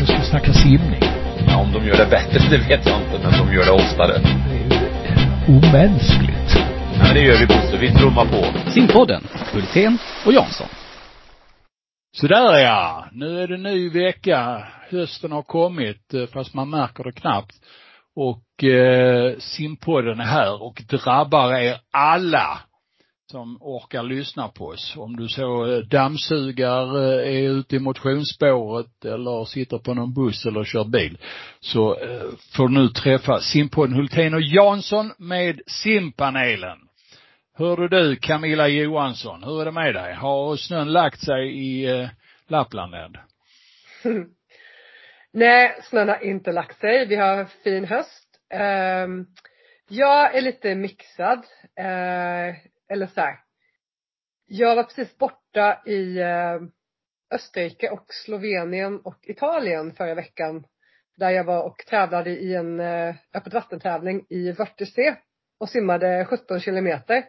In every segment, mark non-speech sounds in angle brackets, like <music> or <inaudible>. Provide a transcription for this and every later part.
Nu ska vi snacka simning. Ja, om de gör det bättre, <laughs> det vet jag inte, men de gör det oftare. Det är ju omänskligt. Ja, det gör vi Bosse. Vi trummar på. Simpodden, Hultén och Jansson. Sådär ja. Nu är det ny vecka. Hösten har kommit, eh, fast man märker det knappt. Och eh, simpodden är här och drabbar er alla som orkar lyssna på oss. Om du så eh, dammsugar, eh, är ute i motionsspåret eller sitter på någon buss eller kör bil. Så eh, får du nu träffa simpodden Hultén och Jansson med simpanelen. Hörde du Camilla Johansson, hur är det med dig? Har snön lagt sig i Lappland än? <laughs> Nej, snön har inte lagt sig. Vi har fin höst. Um, jag är lite mixad eller så här. Jag var precis borta i eh, Österrike och Slovenien och Italien förra veckan. Där jag var och tävlade i en eh, öppet vattentävling i Vörtersee och simmade 17 kilometer.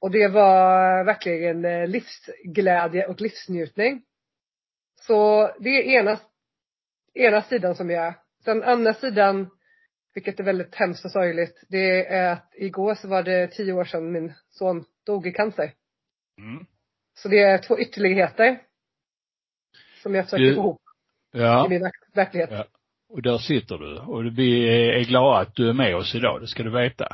Och det var verkligen eh, livsglädje och livsnjutning. Så det är ena, ena sidan som jag är. Sen andra sidan, vilket är väldigt hemskt och sorgligt, det är att igår så var det tio år sedan min son dog i cancer. Mm. Så det är två ytterligheter. Som jag försöker Du- få ihop Ja. i min verk- verklighet. Ja. Och där sitter du. Och vi är glada att du är med oss idag, det ska du veta.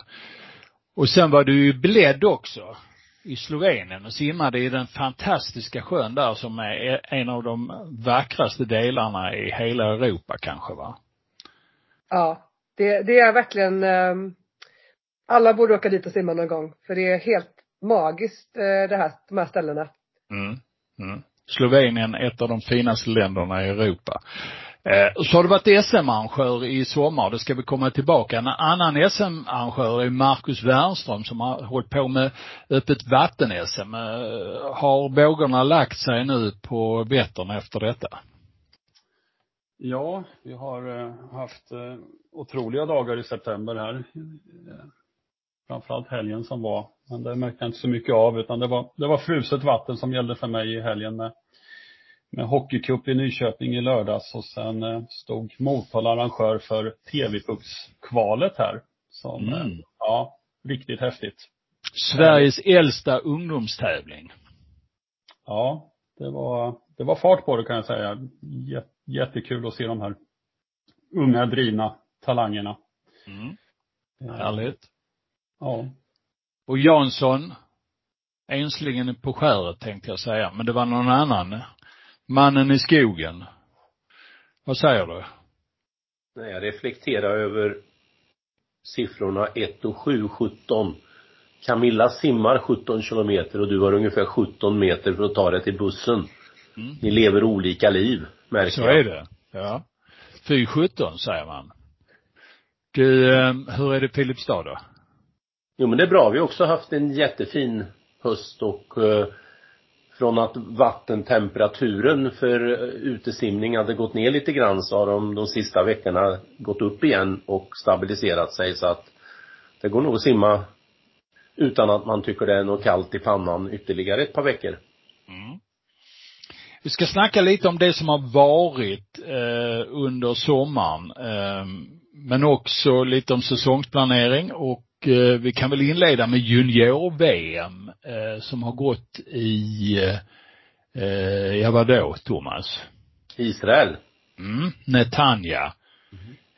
Och sen var du ju bledd också i Slovenien och simmade i den fantastiska sjön där som är en av de vackraste delarna i hela Europa kanske va? Ja. Det, det är verkligen, ehm, alla borde åka dit och simma någon gång. För det är helt magiskt eh, det här, de här ställena. Mm. Mm. Slovenien, ett av de finaste länderna i Europa. Eh, så har du varit SM-arrangör i sommar, det ska vi komma tillbaka. En annan SM-arrangör är Marcus Wernström som har hållit på med öppet vatten-SM. Eh, har vågorna lagt sig nu på Vättern efter detta? Ja, vi har eh, haft eh, otroliga dagar i september här. Eh, Framförallt helgen som var. Men det märkte jag inte så mycket av utan det var, det var fruset vatten som gällde för mig i helgen med, med hockeycup i Nyköping i lördags och sen eh, stod Motala arrangör för TV-puckskvalet här. Som, Mm. ja, riktigt häftigt. Sveriges äldsta ungdomstävling. Ja, det var, det var fart på det kan jag säga. Jät- Jättekul att se de här unga drivna talangerna. Mm. Eh, Härligt. Ja. Och Jansson, enslingen på skäret tänkte jag säga, men det var någon annan. Mannen i skogen. Vad säger du? Nej, jag reflekterar över siffrorna 1 och 7, 17. Camilla simmar 17 kilometer och du har ungefär 17 meter för att ta dig till bussen. Mm. Ni lever olika liv, märker Så är det. Ja. Fy 17 säger man. Du, eh, hur är det Filipstad då? Jo men det är bra. Vi har också haft en jättefin höst och eh, från att vattentemperaturen för eh, utesimning hade gått ner lite grann så har de de sista veckorna gått upp igen och stabiliserat sig så att det går nog att simma utan att man tycker det är något kallt i pannan ytterligare ett par veckor. Mm. Vi ska snacka lite om det som har varit eh, under sommaren. Eh, men också lite om säsongsplanering och eh, vi kan väl inleda med junior-VM eh, som har gått i, eh, ja vadå Thomas? Israel. Mm, Netanya.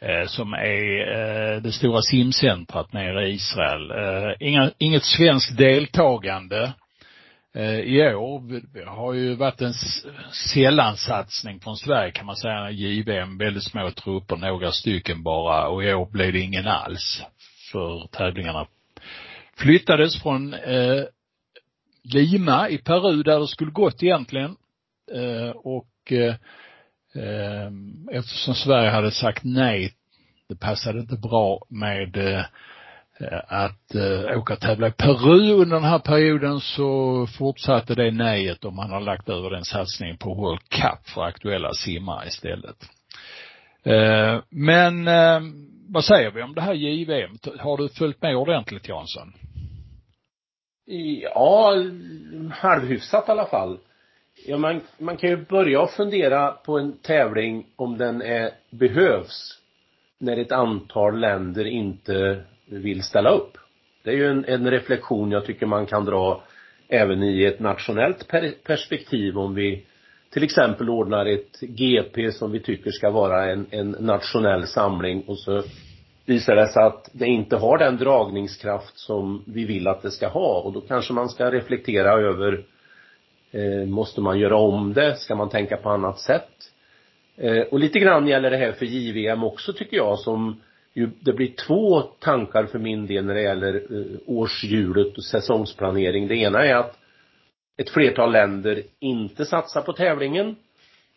Eh, som är det stora simcentrat nere i Israel. Inga, inget svenskt deltagande Eh, i år. Det har ju varit en sällansatsning från Sverige kan man säga, JVM, väldigt små trupper, några stycken bara och i år blev det ingen alls. För tävlingarna flyttades från eh, Lima i Peru där det skulle gått egentligen. Eh, och eh, eh, eftersom Sverige hade sagt nej, det passade inte bra med eh, Eh, att eh, åka och tävla i Peru under den här perioden så fortsatte det nejet och man har lagt över den satsningen på World Cup för aktuella simmare istället. Eh, men eh, vad säger vi om det här JVM? Har du följt med ordentligt Jansson? Ja, halvhyfsat i alla fall. Ja, man, man kan ju börja fundera på en tävling om den är, behövs när ett antal länder inte vill ställa upp. Det är ju en, en reflektion jag tycker man kan dra även i ett nationellt per perspektiv om vi till exempel ordnar ett GP som vi tycker ska vara en, en nationell samling och så visar det sig att det inte har den dragningskraft som vi vill att det ska ha och då kanske man ska reflektera över eh, måste man göra om det? Ska man tänka på annat sätt? Eh, och lite grann gäller det här för JVM också tycker jag som ju, det blir två tankar för min del när det gäller eh, årshjulet och säsongsplanering. Det ena är att ett flertal länder inte satsar på tävlingen.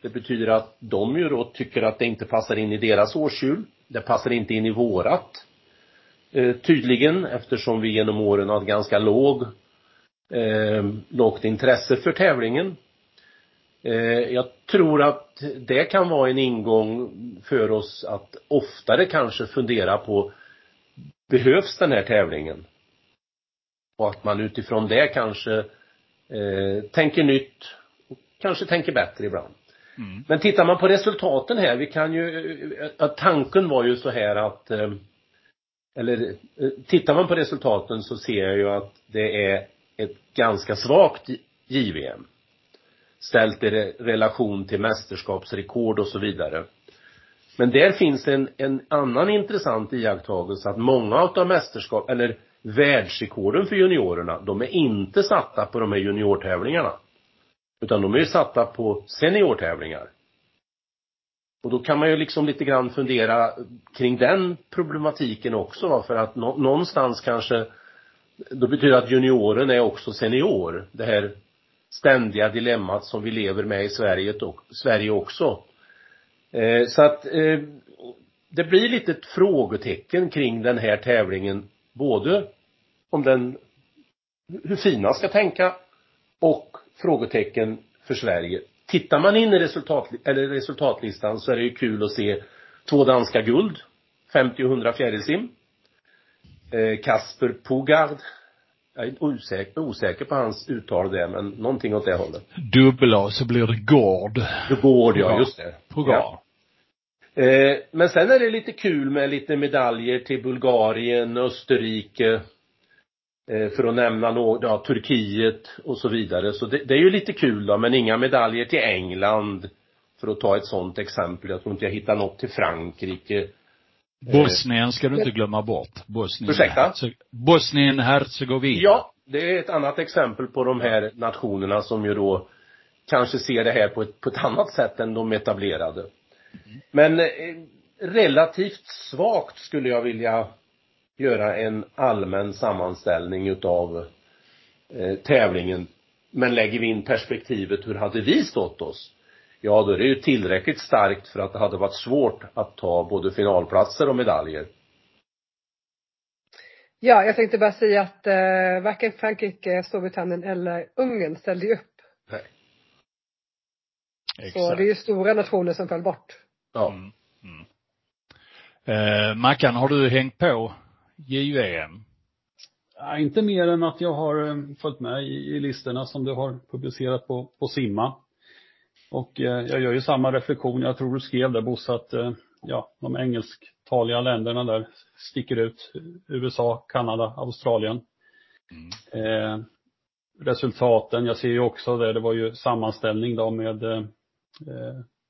Det betyder att de ju då tycker att det inte passar in i deras årshjul. Det passar inte in i vårat. Eh, tydligen eftersom vi genom åren har ett ganska låg eh, lågt intresse för tävlingen. Eh, jag tror att det kan vara en ingång för oss att oftare kanske fundera på behövs den här tävlingen? Och att man utifrån det kanske eh, tänker nytt och kanske tänker bättre ibland. Mm. Men tittar man på resultaten här, vi kan ju, att tanken var ju så här att eh, eller eh, tittar man på resultaten så ser jag ju att det är ett ganska svagt JVM ställt i relation till mästerskapsrekord och så vidare. Men där finns en, en annan intressant iakttagelse att många av mästerskap, eller världsrekorden för juniorerna, de är inte satta på de här juniortävlingarna. Utan de är ju satta på seniortävlingar. Och då kan man ju liksom lite grann fundera kring den problematiken också va, för att nå, någonstans kanske då betyder det att junioren är också senior. Det här ständiga dilemmat som vi lever med i Sverige, Sverige också. Eh, så att eh, det blir lite ett frågetecken kring den här tävlingen, både om den, hur fina ska tänka och frågetecken för Sverige. Tittar man in i resultat, eller resultatlistan så är det ju kul att se två danska guld, 50 och 100 fjärilsim. Eh, Kasper Pogard jag är osäker, osäker på hans uttal där, men någonting åt det hållet. Dubbla så blir det Gård. Gård, ja, just det. Program. Ja. Eh, men sen är det lite kul med lite medaljer till Bulgarien, Österrike, eh, för att nämna något, ja, Turkiet och så vidare. Så det, det, är ju lite kul då, men inga medaljer till England, för att ta ett sånt exempel. Jag tror inte jag hittar något till Frankrike. Bosnien ska du inte glömma bort. Bosnien. Ursäkta? Bosnien Herzegovina. Ja, det är ett annat exempel på de här nationerna som ju då kanske ser det här på ett, på ett annat sätt än de etablerade. Men eh, relativt svagt skulle jag vilja göra en allmän sammanställning utav eh, tävlingen. Men lägger vi in perspektivet, hur hade vi stått oss? Ja då är det ju tillräckligt starkt för att det hade varit svårt att ta både finalplatser och medaljer. Ja, jag tänkte bara säga att eh, varken Frankrike, Storbritannien eller Ungern ställde ju upp. Nej. Exakt. Så det är ju stora nationer som föll bort. Ja. Mm. Mm. Eh, Mackan, har du hängt på JVM? Ja, inte mer än att jag har eh, följt med i, i listorna som du har publicerat på, på Simma. Och eh, jag gör ju samma reflektion, jag tror du skrev där Bosse att eh, ja, de engelsktaliga länderna där sticker ut. USA, Kanada, Australien. Mm. Eh, resultaten, jag ser ju också det, det var ju sammanställning då med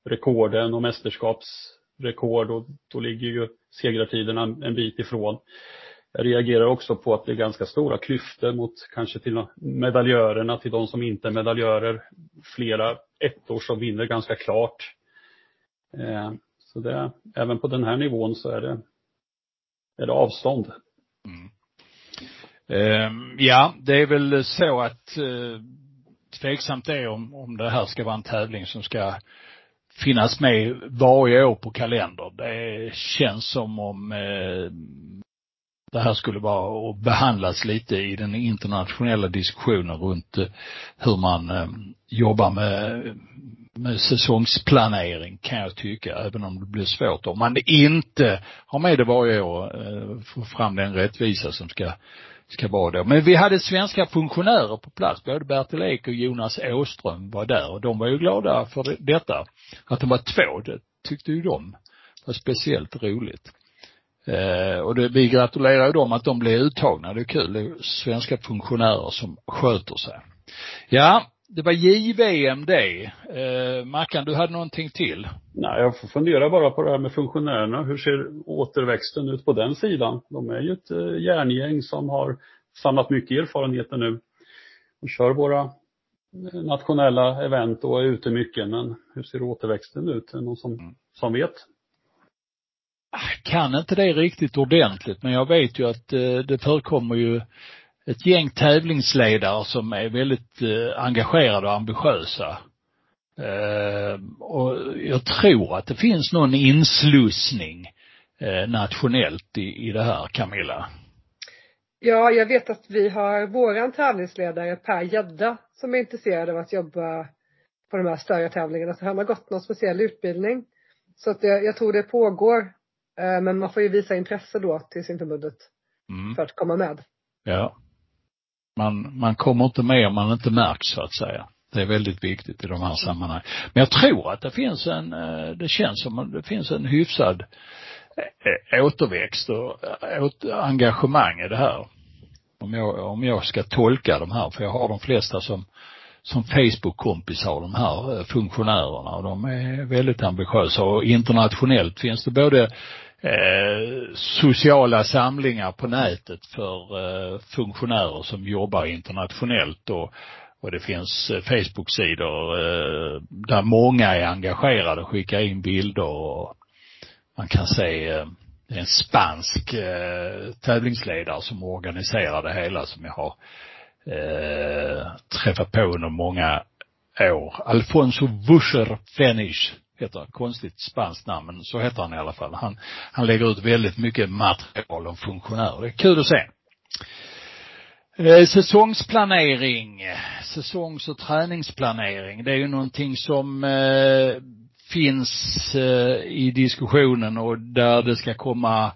rekorden och mästerskapsrekord och då ligger ju segrartiderna en bit ifrån. Jag reagerar också på att det är ganska stora klyftor mot kanske till medaljörerna, till de som inte är medaljörer. Flera ettor som vinner ganska klart. Eh, så det, även på den här nivån så är det, är det avstånd. Mm. Ehm, ja, det är väl så att eh, tveksamt är om, om det här ska vara en tävling som ska finnas med varje år på kalendern. Det känns som om eh, det här skulle vara och behandlas lite i den internationella diskussionen runt eh, hur man eh, jobbar med, med säsongsplanering kan jag tycka, även om det blir svårt. Om man inte har med det varje år, eh, få fram den rättvisa som ska ska vara då. Men vi hade svenska funktionärer på plats. Både Bertil Ek och Jonas Åström var där och de var ju glada för detta. Att de var två, det tyckte ju de var speciellt roligt. Eh, och det, vi gratulerar ju dem att de blev uttagna. Det är kul. Det är svenska funktionärer som sköter sig. Ja, det var JVM det. Eh, Mackan, du hade någonting till? Nej, jag får fundera bara på det här med funktionärerna. Hur ser återväxten ut på den sidan? De är ju ett eh, järngäng som har samlat mycket erfarenheter nu och kör våra eh, nationella event och är ute mycket. Men hur ser återväxten ut? Är det någon som, mm. som vet? Ah, kan inte det riktigt ordentligt, men jag vet ju att eh, det förekommer ju ett gäng tävlingsledare som är väldigt eh, engagerade och ambitiösa. Eh, och jag tror att det finns någon inslussning eh, nationellt i, i det här, Camilla. Ja, jag vet att vi har våran tävlingsledare Per Gädda som är intresserad av att jobba på de här större tävlingarna. Så han har gått någon speciell utbildning. Så att jag, jag tror det pågår. Men man får ju visa intresse då till Simförbundet mm. för att komma med. Ja. Man, man kommer inte med om man inte märks så att säga. Det är väldigt viktigt i de här sammanhangen. Men jag tror att det finns en, eh, det känns som att det finns en hyfsad eh, återväxt och eh, engagemang i det här. Om jag, om jag ska tolka de här, för jag har de flesta som, som Facebook-kompisar, de här eh, funktionärerna. Och de är väldigt ambitiösa och internationellt finns det både eh, sociala samlingar på nätet för eh, funktionärer som jobbar internationellt och, och det finns eh, Facebook-sidor eh, där många är engagerade och skickar in bilder och man kan se eh, en spansk eh, tävlingsledare som organiserar det hela som jag har eh, träffat på under många år. Alfonso Buscher Fenish heter konstigt spanskt namn, men så heter han i alla fall. Han, han lägger ut väldigt mycket material om funktionärer. Det är kul att se. Eh, säsongsplanering, säsongs och träningsplanering, det är ju någonting som eh, finns eh, i diskussionen och där det ska komma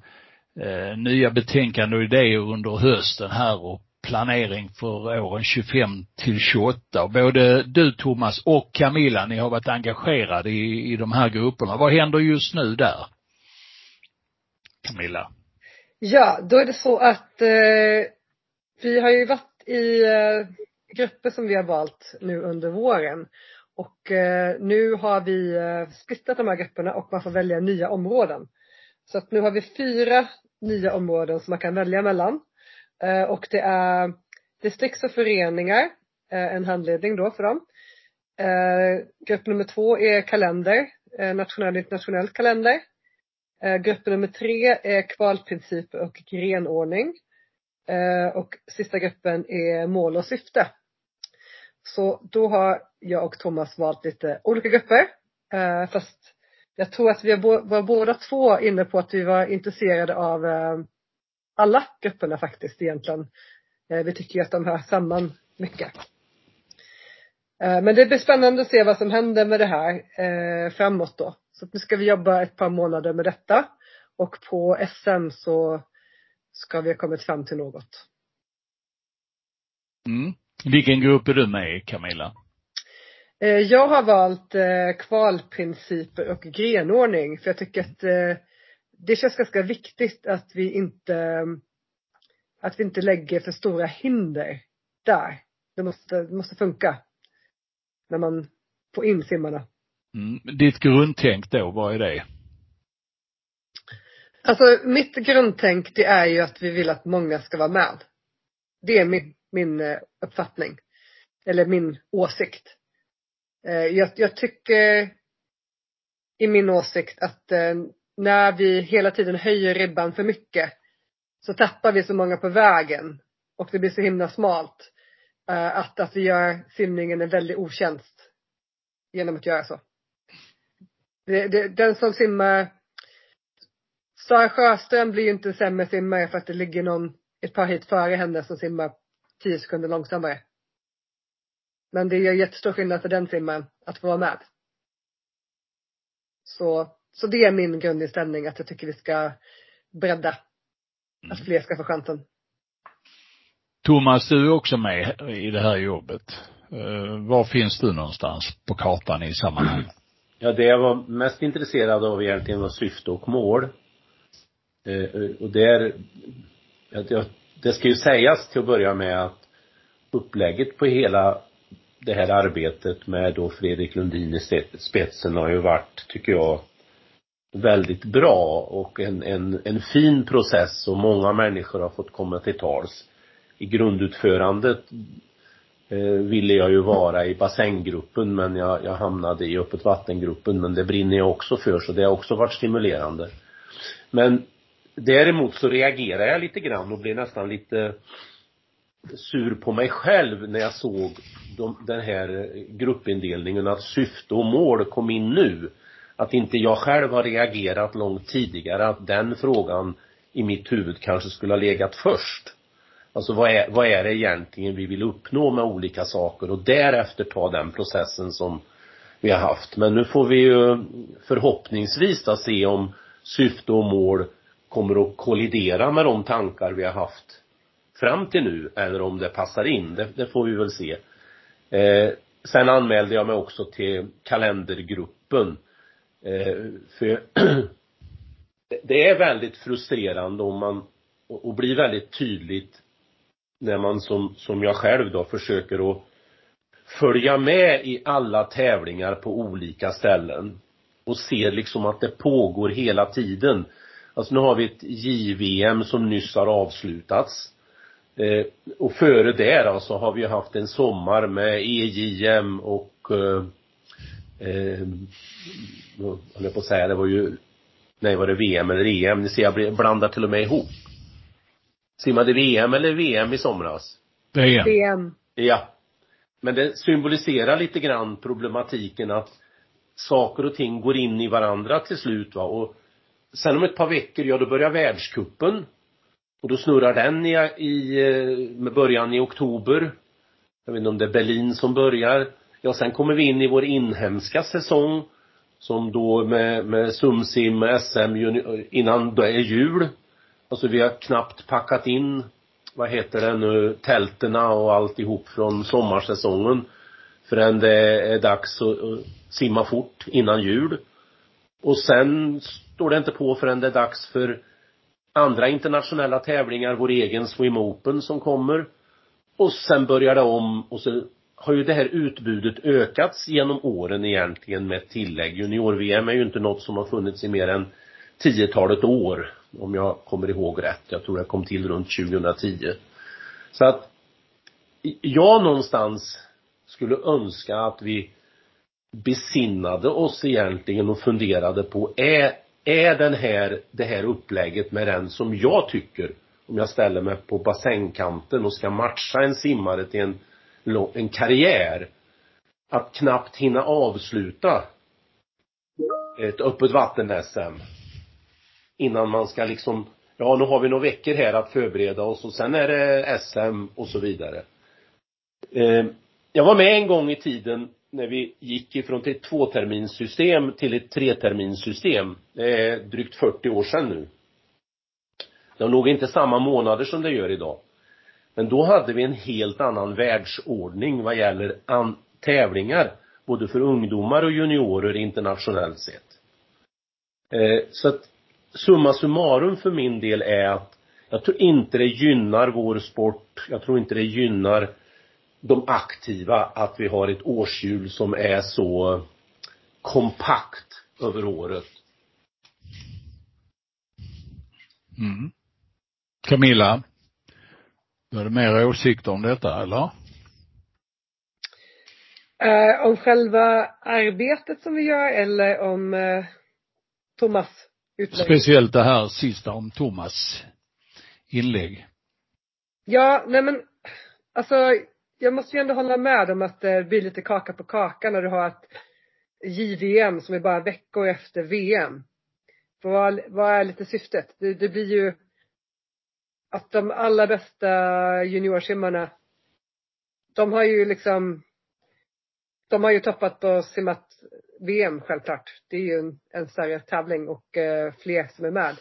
eh, nya betänkanden och idéer under hösten här och planering för åren 25 till 28. Både du Thomas och Camilla, ni har varit engagerade i, i de här grupperna. Vad händer just nu där? Camilla? Ja, då är det så att eh, vi har ju varit i eh, grupper som vi har valt nu under våren. Och eh, nu har vi eh, splittat de här grupperna och man får välja nya områden. Så att nu har vi fyra nya områden som man kan välja mellan. Eh, och det är distrikts och föreningar, eh, en handledning då för dem. Eh, grupp nummer två är kalender, nationell och internationell kalender. Grupp nummer tre är kvalprinciper och grenordning. Och sista gruppen är mål och syfte. Så då har jag och Thomas valt lite olika grupper. Fast jag tror att vi var båda två inne på att vi var intresserade av alla grupperna faktiskt egentligen. Eh, vi tycker ju att de hör samman mycket. Eh, men det blir spännande att se vad som händer med det här eh, framåt då. Så nu ska vi jobba ett par månader med detta. Och på SM så ska vi ha kommit fram till något. Mm. Vilken grupp är du med i Camilla? Jag har valt kvalprinciper och grenordning för jag tycker att det känns ganska viktigt att vi inte att vi inte lägger för stora hinder där. Det måste, det måste funka. När man får in simmarna. Mm. Ditt grundtänk då, vad är det? Alltså mitt grundtänk det är ju att vi vill att många ska vara med. Det är min, min eh, uppfattning. Eller min åsikt. Eh, jag, jag tycker i min åsikt att eh, när vi hela tiden höjer ribban för mycket så tappar vi så många på vägen och det blir så himla smalt uh, att, att vi gör simningen en väldig otjänst genom att göra så. Det, det, den som simmar Sara Sjöström blir ju inte sämre simmare för att det ligger någon ett par hit före henne som simmar tio sekunder långsammare. Men det gör jättestor skillnad för den simmaren att få vara med. Så, så det är min grundinställning att jag tycker vi ska bredda att fler ska få chansen. Thomas, du är också med i det här jobbet. Uh, var finns du någonstans på kartan i sammanhanget? Ja, det jag var mest intresserad av egentligen var syfte och mål. Uh, och där, det ska ju sägas till att börja med att upplägget på hela det här arbetet med då Fredrik Lundin i spetsen har ju varit, tycker jag, väldigt bra och en, en, en fin process och många människor har fått komma till tals. I grundutförandet eh, ville jag ju vara i basänggruppen men jag, jag hamnade i öppet vattengruppen men det brinner jag också för så det har också varit stimulerande. Men däremot så reagerade jag lite grann och blev nästan lite sur på mig själv när jag såg de, den här gruppindelningen att syfte och mål kom in nu. Att inte jag själv har reagerat långt tidigare, att den frågan i mitt huvud kanske skulle ha legat först. Alltså vad är, vad är det egentligen vi vill uppnå med olika saker och därefter ta den processen som vi har haft. Men nu får vi ju förhoppningsvis då se om syfte och mål kommer att kollidera med de tankar vi har haft fram till nu eller om det passar in. Det, det får vi väl se. Eh, sen anmälde jag mig också till kalendergruppen. Eh, för <clears throat> det är väldigt frustrerande om man, och blir väldigt tydligt när man som, som jag själv då försöker att följa med i alla tävlingar på olika ställen och ser liksom att det pågår hela tiden. Alltså nu har vi ett JVM som nyss har avslutats. Eh, och före det då så har vi ju haft en sommar med EJM och eh, eh, höll jag på att säga, det var ju, nej var det VM eller EM? Ni ser jag blandar till och med ihop. Simmade VM eller VM i somras? VM. VM. Ja. Men det symboliserar lite grann problematiken att saker och ting går in i varandra till slut va och sen om ett par veckor, ja då börjar världskuppen och då snurrar den i, i med början i oktober. Jag vet inte om det är Berlin som börjar. Ja, sen kommer vi in i vår inhemska säsong. Som då med, med Sumsim, SM, innan det är jul. Alltså vi har knappt packat in, vad heter det nu, tälterna och alltihop från sommarsäsongen. Förrän det är dags att, att simma fort innan jul. Och sen står det inte på förrän det är dags för andra internationella tävlingar, vår egen Swim Open som kommer. Och sen börjar det om och så har ju det här utbudet ökats genom åren egentligen med tillägg. Junior-VM är ju inte något som har funnits i mer än tiotalet år, om jag kommer ihåg rätt. Jag tror det kom till runt 2010. Så att jag någonstans skulle önska att vi besinnade oss egentligen och funderade på, är är den här, det här upplägget med den som jag tycker, om jag ställer mig på bassängkanten och ska matcha en simmare till en, en karriär, att knappt hinna avsluta ett öppet vatten-SM innan man ska liksom, ja nu har vi några veckor här att förbereda oss och sen är det SM och så vidare. Eh, jag var med en gång i tiden när vi gick ifrån ett tvåterminssystem till ett treterminssystem. Det är drygt 40 år sedan nu. Det låg nog inte samma månader som det gör idag. Men då hade vi en helt annan världsordning vad gäller tävlingar, både för ungdomar och juniorer internationellt sett. Eh, så att summa summarum för min del är att jag tror inte det gynnar vår sport, jag tror inte det gynnar de aktiva att vi har ett årshjul som är så kompakt över året. Mm. Camilla, du hade mer åsikter om detta, eller? Eh, om själva arbetet som vi gör eller om eh, Thomas utlägg? Speciellt det här sista om Thomas inlägg. Ja, nej men alltså jag måste ju ändå hålla med om att det blir lite kaka på kaka när du har ett JVM som är bara veckor efter VM. För vad, vad är lite syftet? Det, det blir ju att de allra bästa juniorsimmarna, de har ju liksom, de har ju toppat och simmat VM självklart. Det är ju en, en större tävling och eh, fler som är med.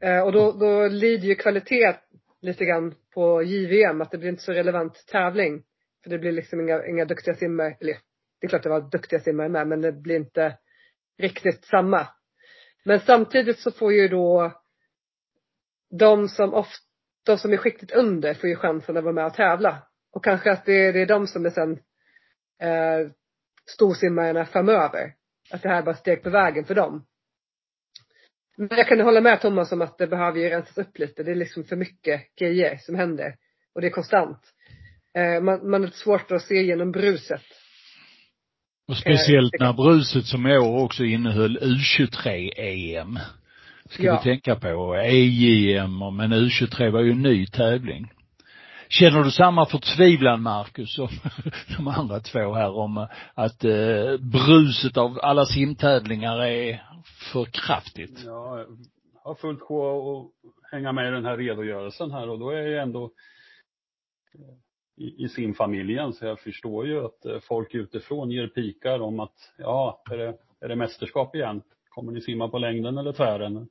Eh, och då, då lider ju kvalitet lite grann på JVM att det blir inte så relevant tävling. För det blir liksom inga, inga duktiga simmare, eller det är klart det var duktiga simmare med men det blir inte riktigt samma. Men samtidigt så får ju då de som ofta, de som är skiktigt under får ju chansen att vara med och tävla. Och kanske att det, är, det är de som är sen eh, storsimmarna framöver. Att det här är bara steg på vägen för dem. Men jag kan hålla med Thomas om att det behöver ju rensas upp lite. Det är liksom för mycket grejer som händer. Och det är konstant. Eh, man, man har svårt att se genom bruset. Och speciellt när bruset som i år också innehöll U23-EM. Ska ja. vi tänka på. EJM, men U23 var ju en ny tävling. Känner du samma förtvivlan Marcus som <laughs> de andra två här om att eh, bruset av alla simtävlingar är för kraftigt? Ja, jag har fullt sjå att hänga med i den här redogörelsen här och då är jag ändå i, i simfamiljen så jag förstår ju att eh, folk utifrån ger pikar om att ja, är det, är det mästerskap igen? Kommer ni simma på längden eller tvären?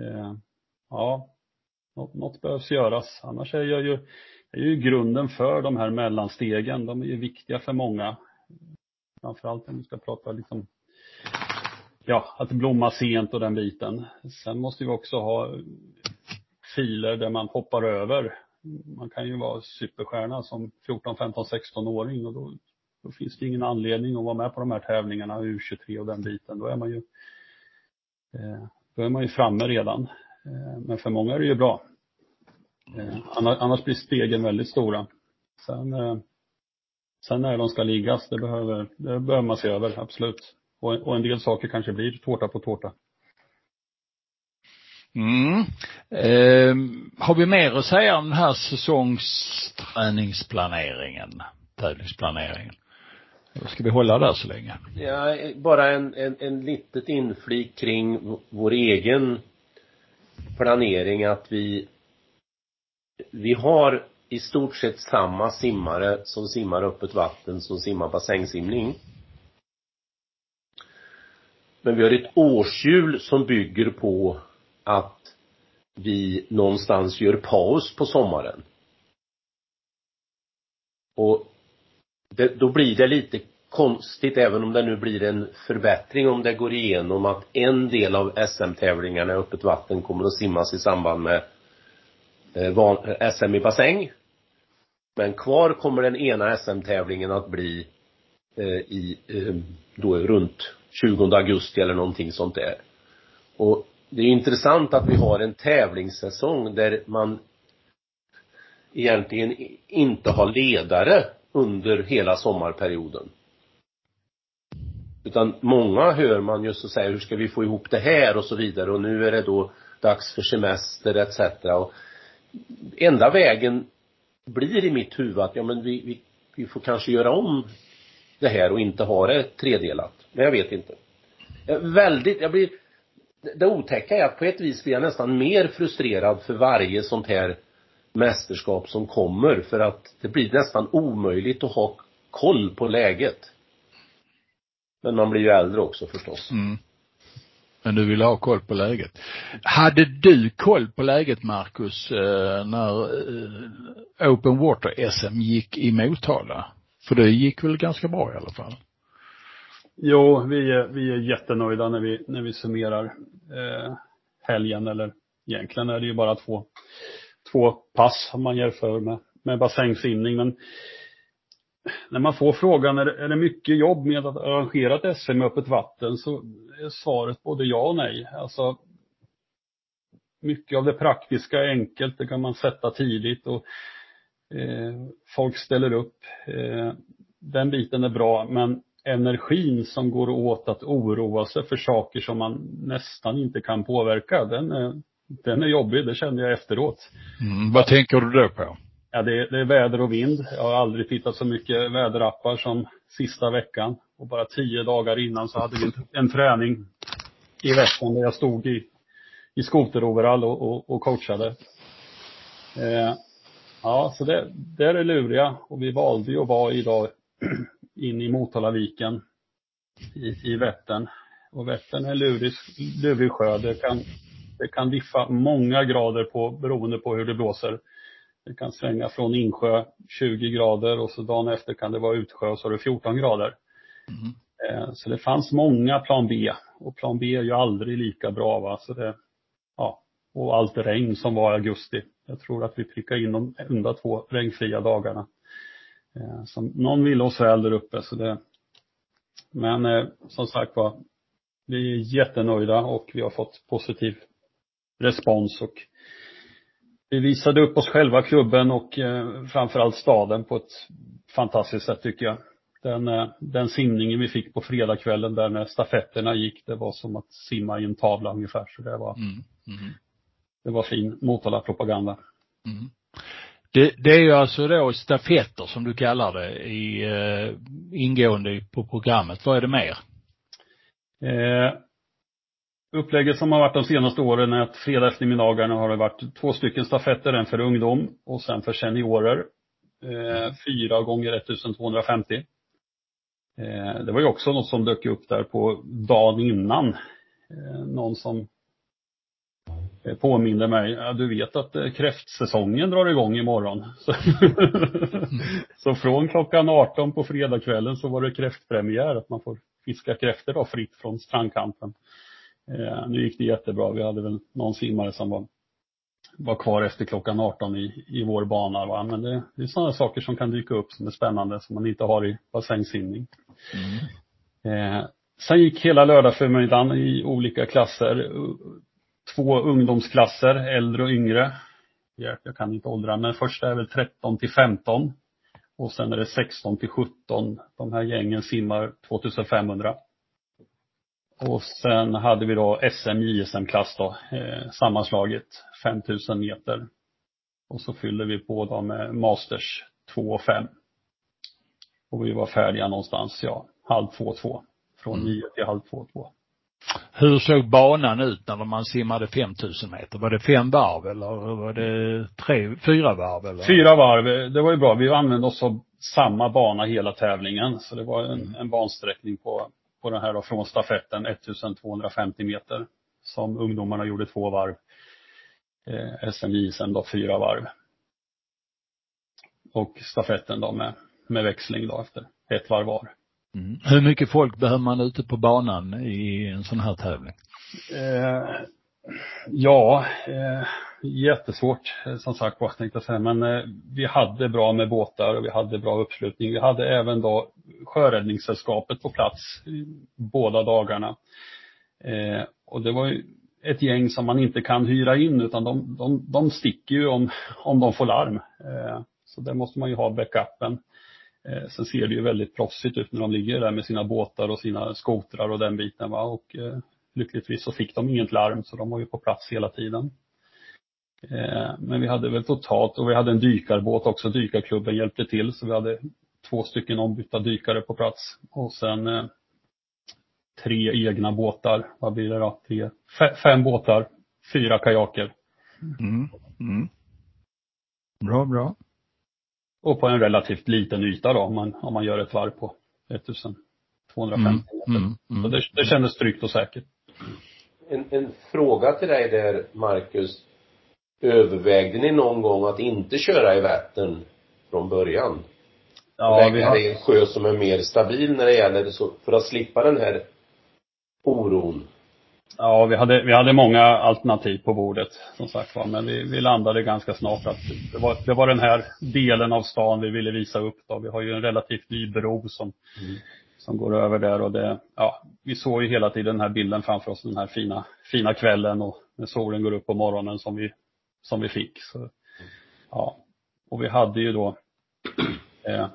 Eh, ja, något, något behövs göras. Annars är jag ju, är ju grunden för de här mellanstegen. De är ju viktiga för många. Framförallt om vi ska prata liksom, ja, att blomma sent och den biten. Sen måste vi också ha filer där man hoppar över. Man kan ju vara superstjärna som 14, 15, 16-åring och då, då finns det ingen anledning att vara med på de här tävlingarna, U23 och den biten. Då är man ju, eh, då är man ju framme redan. Eh, men för många är det ju bra. Eh, annars blir stegen väldigt stora. Sen, eh, sen när de ska liggas, det behöver, det behöver man se över, absolut. Och, och en del saker kanske blir tårta på tårta. Mm. Eh, har vi mer att säga om den här säsongsträningsplaneringen, tävlingsplaneringen? Ska vi hålla där så länge? Ja, bara en, en, en litet inflik kring vår egen planering att vi vi har i stort sett samma simmare som simmar öppet vatten som simmar bassängsimning. Men vi har ett årshjul som bygger på att vi någonstans gör paus på sommaren. Och det, då blir det lite konstigt, även om det nu blir en förbättring om det går igenom att en del av SM-tävlingarna i öppet vatten kommer att simmas i samband med eh, eh SM i bassäng. Men kvar kommer den ena SM-tävlingen att bli eh, i, eh, då runt 20 augusti eller någonting sånt där. Och det är intressant att vi har en tävlingssäsong där man egentligen inte har ledare under hela sommarperioden. Utan många hör man just och säger, hur ska vi få ihop det här och så vidare och nu är det då dags för semester etc. Och enda vägen blir i mitt huvud att, ja men vi, vi, vi får kanske göra om det här och inte ha det tredelat. Men jag vet inte. Jag väldigt, jag blir, det otäcka är att på ett vis blir jag nästan mer frustrerad för varje sånt här mästerskap som kommer för att det blir nästan omöjligt att ha koll på läget. Men man blir ju äldre också förstås. Mm. Men du vill ha koll på läget. Hade du koll på läget Marcus eh, när eh, Open Water SM gick i Motala? För det gick väl ganska bra i alla fall? Jo, vi är, vi är jättenöjda när vi, när vi summerar eh, helgen eller egentligen är det ju bara två, två pass om man jämför med, med bassängsimning. Men när man får frågan, är det, är det mycket jobb med att arrangera ett SM med öppet vatten? Så är svaret både ja och nej. Alltså, mycket av det praktiska är enkelt, det kan man sätta tidigt och eh, folk ställer upp. Eh, den biten är bra, men energin som går åt att oroa sig för saker som man nästan inte kan påverka, den är, den är jobbig, det kände jag efteråt. Mm, vad tänker du då på? Ja, det, det är väder och vind. Jag har aldrig tittat så mycket väderappar som sista veckan. Och bara tio dagar innan så hade vi en, en träning i veckan där jag stod i, i skoteroverall och, och, och coachade. Eh, ja, så det, det är det luriga. Och vi valde ju att vara idag <clears throat> in i Motalaviken i, i Vättern. Och Vättern är lurig, lurig sjö. Det kan Det kan diffa många grader på, beroende på hur det blåser. Det kan svänga från insjö 20 grader och så dagen efter kan det vara utsjö och så är det 14 grader. Mm. Så det fanns många plan B och plan B är ju aldrig lika bra va. Så det, ja, och allt regn som var i augusti. Jag tror att vi prickade in de enda två regnfria dagarna. Eh, som någon ville oss väl där uppe så det Men eh, som sagt var Vi är jättenöjda och vi har fått positiv respons och vi visade upp oss själva, klubben och eh, framförallt staden på ett fantastiskt sätt tycker jag. Den, eh, den simningen vi fick på fredagskvällen där när stafetterna gick, det var som att simma i en tavla ungefär. Så det var, mm. Mm. det var fin Motala-propaganda. Mm. Det, det, är ju alltså då stafetter som du kallar det i, eh, ingående på programmet. Vad är det mer? Eh, upplägget som har varit de senaste åren är att fredag eftermiddagarna har det varit två stycken stafetter, en för ungdom och sen för seniorer. Eh, fyra gånger 1250. Eh, det var ju också något som dök upp där på dagen innan. Eh, någon som påminde mig, ja, du vet att kräftsäsongen drar igång imorgon. <laughs> Så, så från klockan 18 på fredagskvällen så var det kräftpremiär, att man får fiska kräftor då fritt från strandkanten. Eh, nu gick det jättebra. Vi hade väl någon simmare som var, var kvar efter klockan 18 i, i vår bana. Va? Men det, det är sådana saker som kan dyka upp som är spännande som man inte har i bassängsimning. Mm. Eh, sen gick hela lördagsförmiddagen i olika klasser. Två ungdomsklasser, äldre och yngre. Jag kan inte åldra, men första är väl 13 till 15. Och sen är det 16 till 17. De här gängen simmar 2500. Och sen hade vi då SM JSM-klass då, eh, sammanslaget 5000 meter. Och så fyllde vi på då med Masters 2 och 5. Och vi var färdiga någonstans, ja, halv två, två. Från mm. 9 till halv två, två. Hur såg banan ut när man simmade 5000 meter? Var det fem varv eller var det tre, fyra varv eller? Fyra varv, det var ju bra. Vi använde oss av samma bana hela tävlingen. Så det var en, en bansträckning på på den här då från stafetten 1250 meter. Som ungdomarna gjorde två varv. Eh, SM-JSM då fyra varv. Och stafetten då med, med växling då efter ett varv var. Mm. Hur mycket folk behöver man ute på banan i en sån här tävling? Eh, ja, eh, jättesvårt eh, som sagt var tänkte jag säga. Men eh, vi hade bra med båtar och vi hade bra uppslutning. Vi hade även då Sjöräddningssällskapet på plats båda dagarna. Eh, och det var ju ett gäng som man inte kan hyra in utan de, de, de sticker ju om, om de får larm. Eh, så där måste man ju ha backupen. Eh, sen ser det ju väldigt proffsigt ut när de ligger där med sina båtar och sina skotrar och den biten va. Och eh, lyckligtvis så fick de inget larm så de var ju på plats hela tiden. Eh, men vi hade väl totalt, och vi hade en dykarbåt också, dykarklubben hjälpte till så vi hade två stycken ombytta dykare på plats. Och sen eh, tre egna båtar, vad blir det då? Tre, fem båtar, fyra kajaker. Mm. Mm. Bra, bra. Och på en relativt liten yta då, om man, om man gör ett varv på 1250 mm. meter. Mm. Mm. Så det, det kändes tryggt och säkert. En, en fråga till dig där, Marcus. Övervägde ni någon gång att inte köra i Vättern från början? Ja, vi har... en sjö som är mer stabil när det gäller så, för att slippa den här oron? Ja, vi hade, vi hade många alternativ på bordet som sagt var, men vi, vi landade ganska snart att det var, det var den här delen av stan vi ville visa upp då. Vi har ju en relativt ny bro som, mm. som går över där och det, ja, vi såg ju hela tiden den här bilden framför oss, den här fina, fina kvällen och när solen går upp på morgonen som vi, som vi fick. Så, ja, och vi hade ju då eh,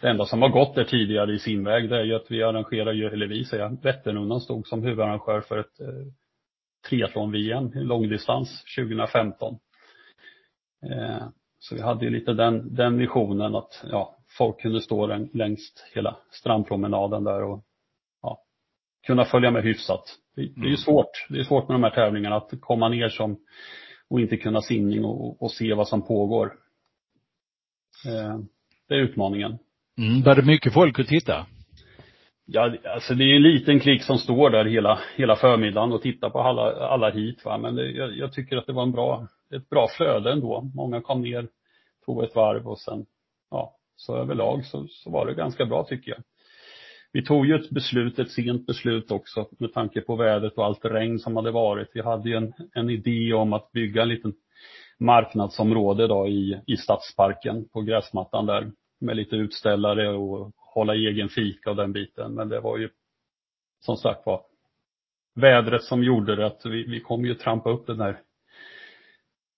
det enda som har gått där tidigare i simväg det är ju att vi arrangerar ju, eller vi säger, Vätternrundan stod som huvudarrangör för ett eh, triathlon-VM i långdistans 2015. Eh, så vi hade ju lite den, den visionen att ja, folk kunde stå längs hela strandpromenaden där och ja, kunna följa med hyfsat. Det, det är ju mm. svårt, det är svårt med de här tävlingarna att komma ner som och inte kunna simning och, och se vad som pågår. Eh, det är utmaningen. Mm, var det mycket folk att titta? Ja, alltså det är en liten klick som står där hela, hela förmiddagen och tittar på alla, alla hit va. Men det, jag, jag, tycker att det var en bra, ett bra flöde ändå. Många kom ner, tog ett varv och sen, ja, så överlag så, så var det ganska bra tycker jag. Vi tog ju ett beslut, ett sent beslut också med tanke på vädret och allt regn som hade varit. Vi hade ju en, en idé om att bygga en liten marknadsområde då i, i stadsparken på gräsmattan där med lite utställare och hålla egen fika och den biten. Men det var ju som sagt var vädret som gjorde det att vi, vi kommer ju trampa upp den här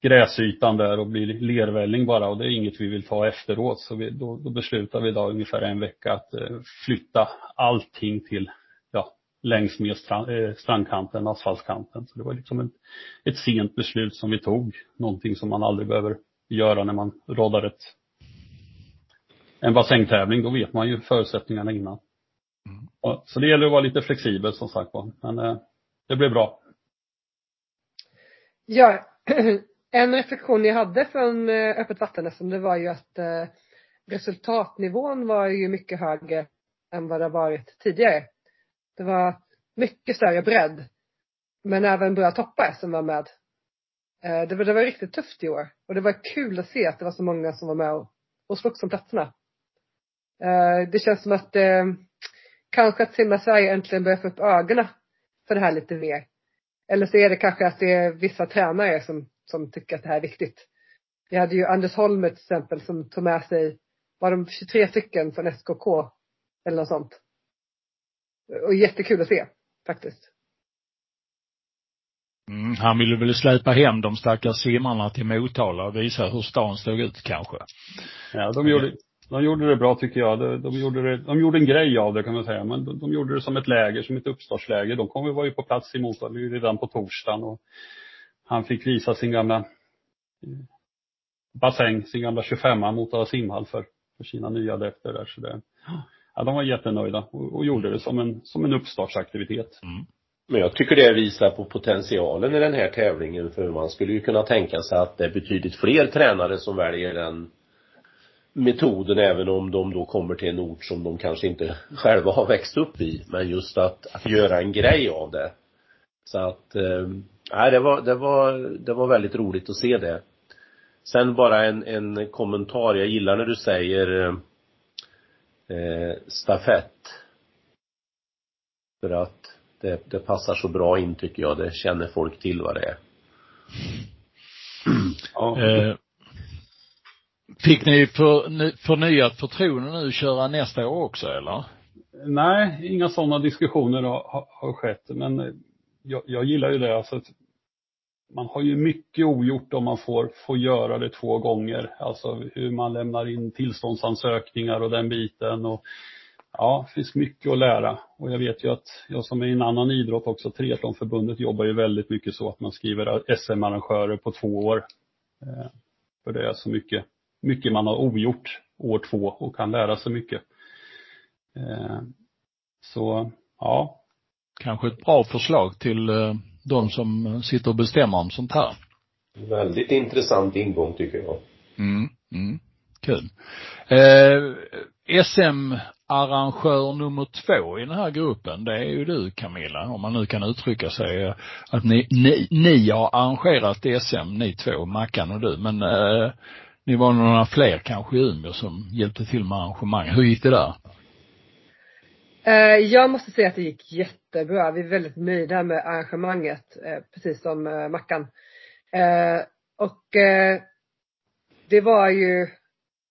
gräsytan där och bli lervälling bara och det är inget vi vill ta efteråt. Så vi, då, då beslutar vi idag ungefär en vecka att eh, flytta allting till ja, längs med strand, eh, strandkanten, asfaltskanten. Så det var liksom ett, ett sent beslut som vi tog. Någonting som man aldrig behöver göra när man roddar ett en bassängtävling, då vet man ju förutsättningarna innan. Mm. Så det gäller att vara lite flexibel som sagt var. Men eh, det blev bra. Ja, <clears throat> en reflektion jag hade från eh, öppet vatten det var ju att eh, resultatnivån var ju mycket högre än vad det varit tidigare. Det var mycket större bredd. Men även bra toppar som var med. Eh, det var, det var riktigt tufft i år. Och det var kul att se att det var så många som var med och, och slogs om platserna. Det känns som att kanske att Simma Sverige äntligen börjar få upp ögonen för det här lite mer. Eller så är det kanske att det är vissa tränare som, som tycker att det här är viktigt. Vi hade ju Anders Holmer till exempel som tog med sig, var de 23 stycken från SKK? Eller något sånt. Och jättekul att se, faktiskt. Mm, han ville väl släpa hem de stackars simmarna till Motala och visa hur stan stod ut kanske. Ja, de gjorde, de gjorde det bra tycker jag. De, de, gjorde det, de gjorde en grej av det kan man säga. Men de, de gjorde det som ett läger, som ett uppstartsläger. De kom, var ju på plats i Motala redan på torsdagen. Och han fick visa sin gamla bassäng, sin gamla 25 Motala simhall för, för sina nya adepter där. Så det, ja, de var jättenöjda och, och gjorde det som en, som en uppstartsaktivitet. Mm. Men jag tycker det visar på potentialen i den här tävlingen för man skulle ju kunna tänka sig att det är betydligt fler tränare som väljer den metoden även om de då kommer till en ort som de kanske inte <laughs> själva har växt upp i. Men just att, att göra en grej av det. Så att, eh, nej det var, det var, det var väldigt roligt att se det. Sen bara en, en kommentar. Jag gillar när du säger eh, stafett. För att det, det passar så bra in tycker jag. Det känner folk till vad det är. Ja. <clears throat> Eh, Fick ni för, förnyat förtroende nu att köra nästa år också eller? Nej, inga sådana diskussioner har, har skett. Men jag, jag, gillar ju det. Alltså, man har ju mycket ogjort om man får, får göra det två gånger. Alltså hur man lämnar in tillståndsansökningar och den biten. Och, ja, det finns mycket att lära. Och jag vet ju att jag som är i en annan idrott också, Triathlonförbundet, jobbar ju väldigt mycket så att man skriver SM-arrangörer på två år. Eh, för det är så mycket mycket man har ogjort år två och kan lära sig mycket. Eh, så, ja. Kanske ett bra förslag till eh, de som sitter och bestämmer om sånt här. Väldigt intressant ingång tycker jag. Mm, mm. Kul. Eh, SM-arrangör nummer två i den här gruppen, det är ju du Camilla, om man nu kan uttrycka sig. Att ni, ni, ni har arrangerat SM, ni två, Mackan och du, men eh, ni var några fler kanske i Umeå som hjälpte till med arrangemanget. Hur gick det där? Eh, jag måste säga att det gick jättebra. Vi är väldigt nöjda med arrangemanget, eh, precis som eh, Mackan. Och det var ju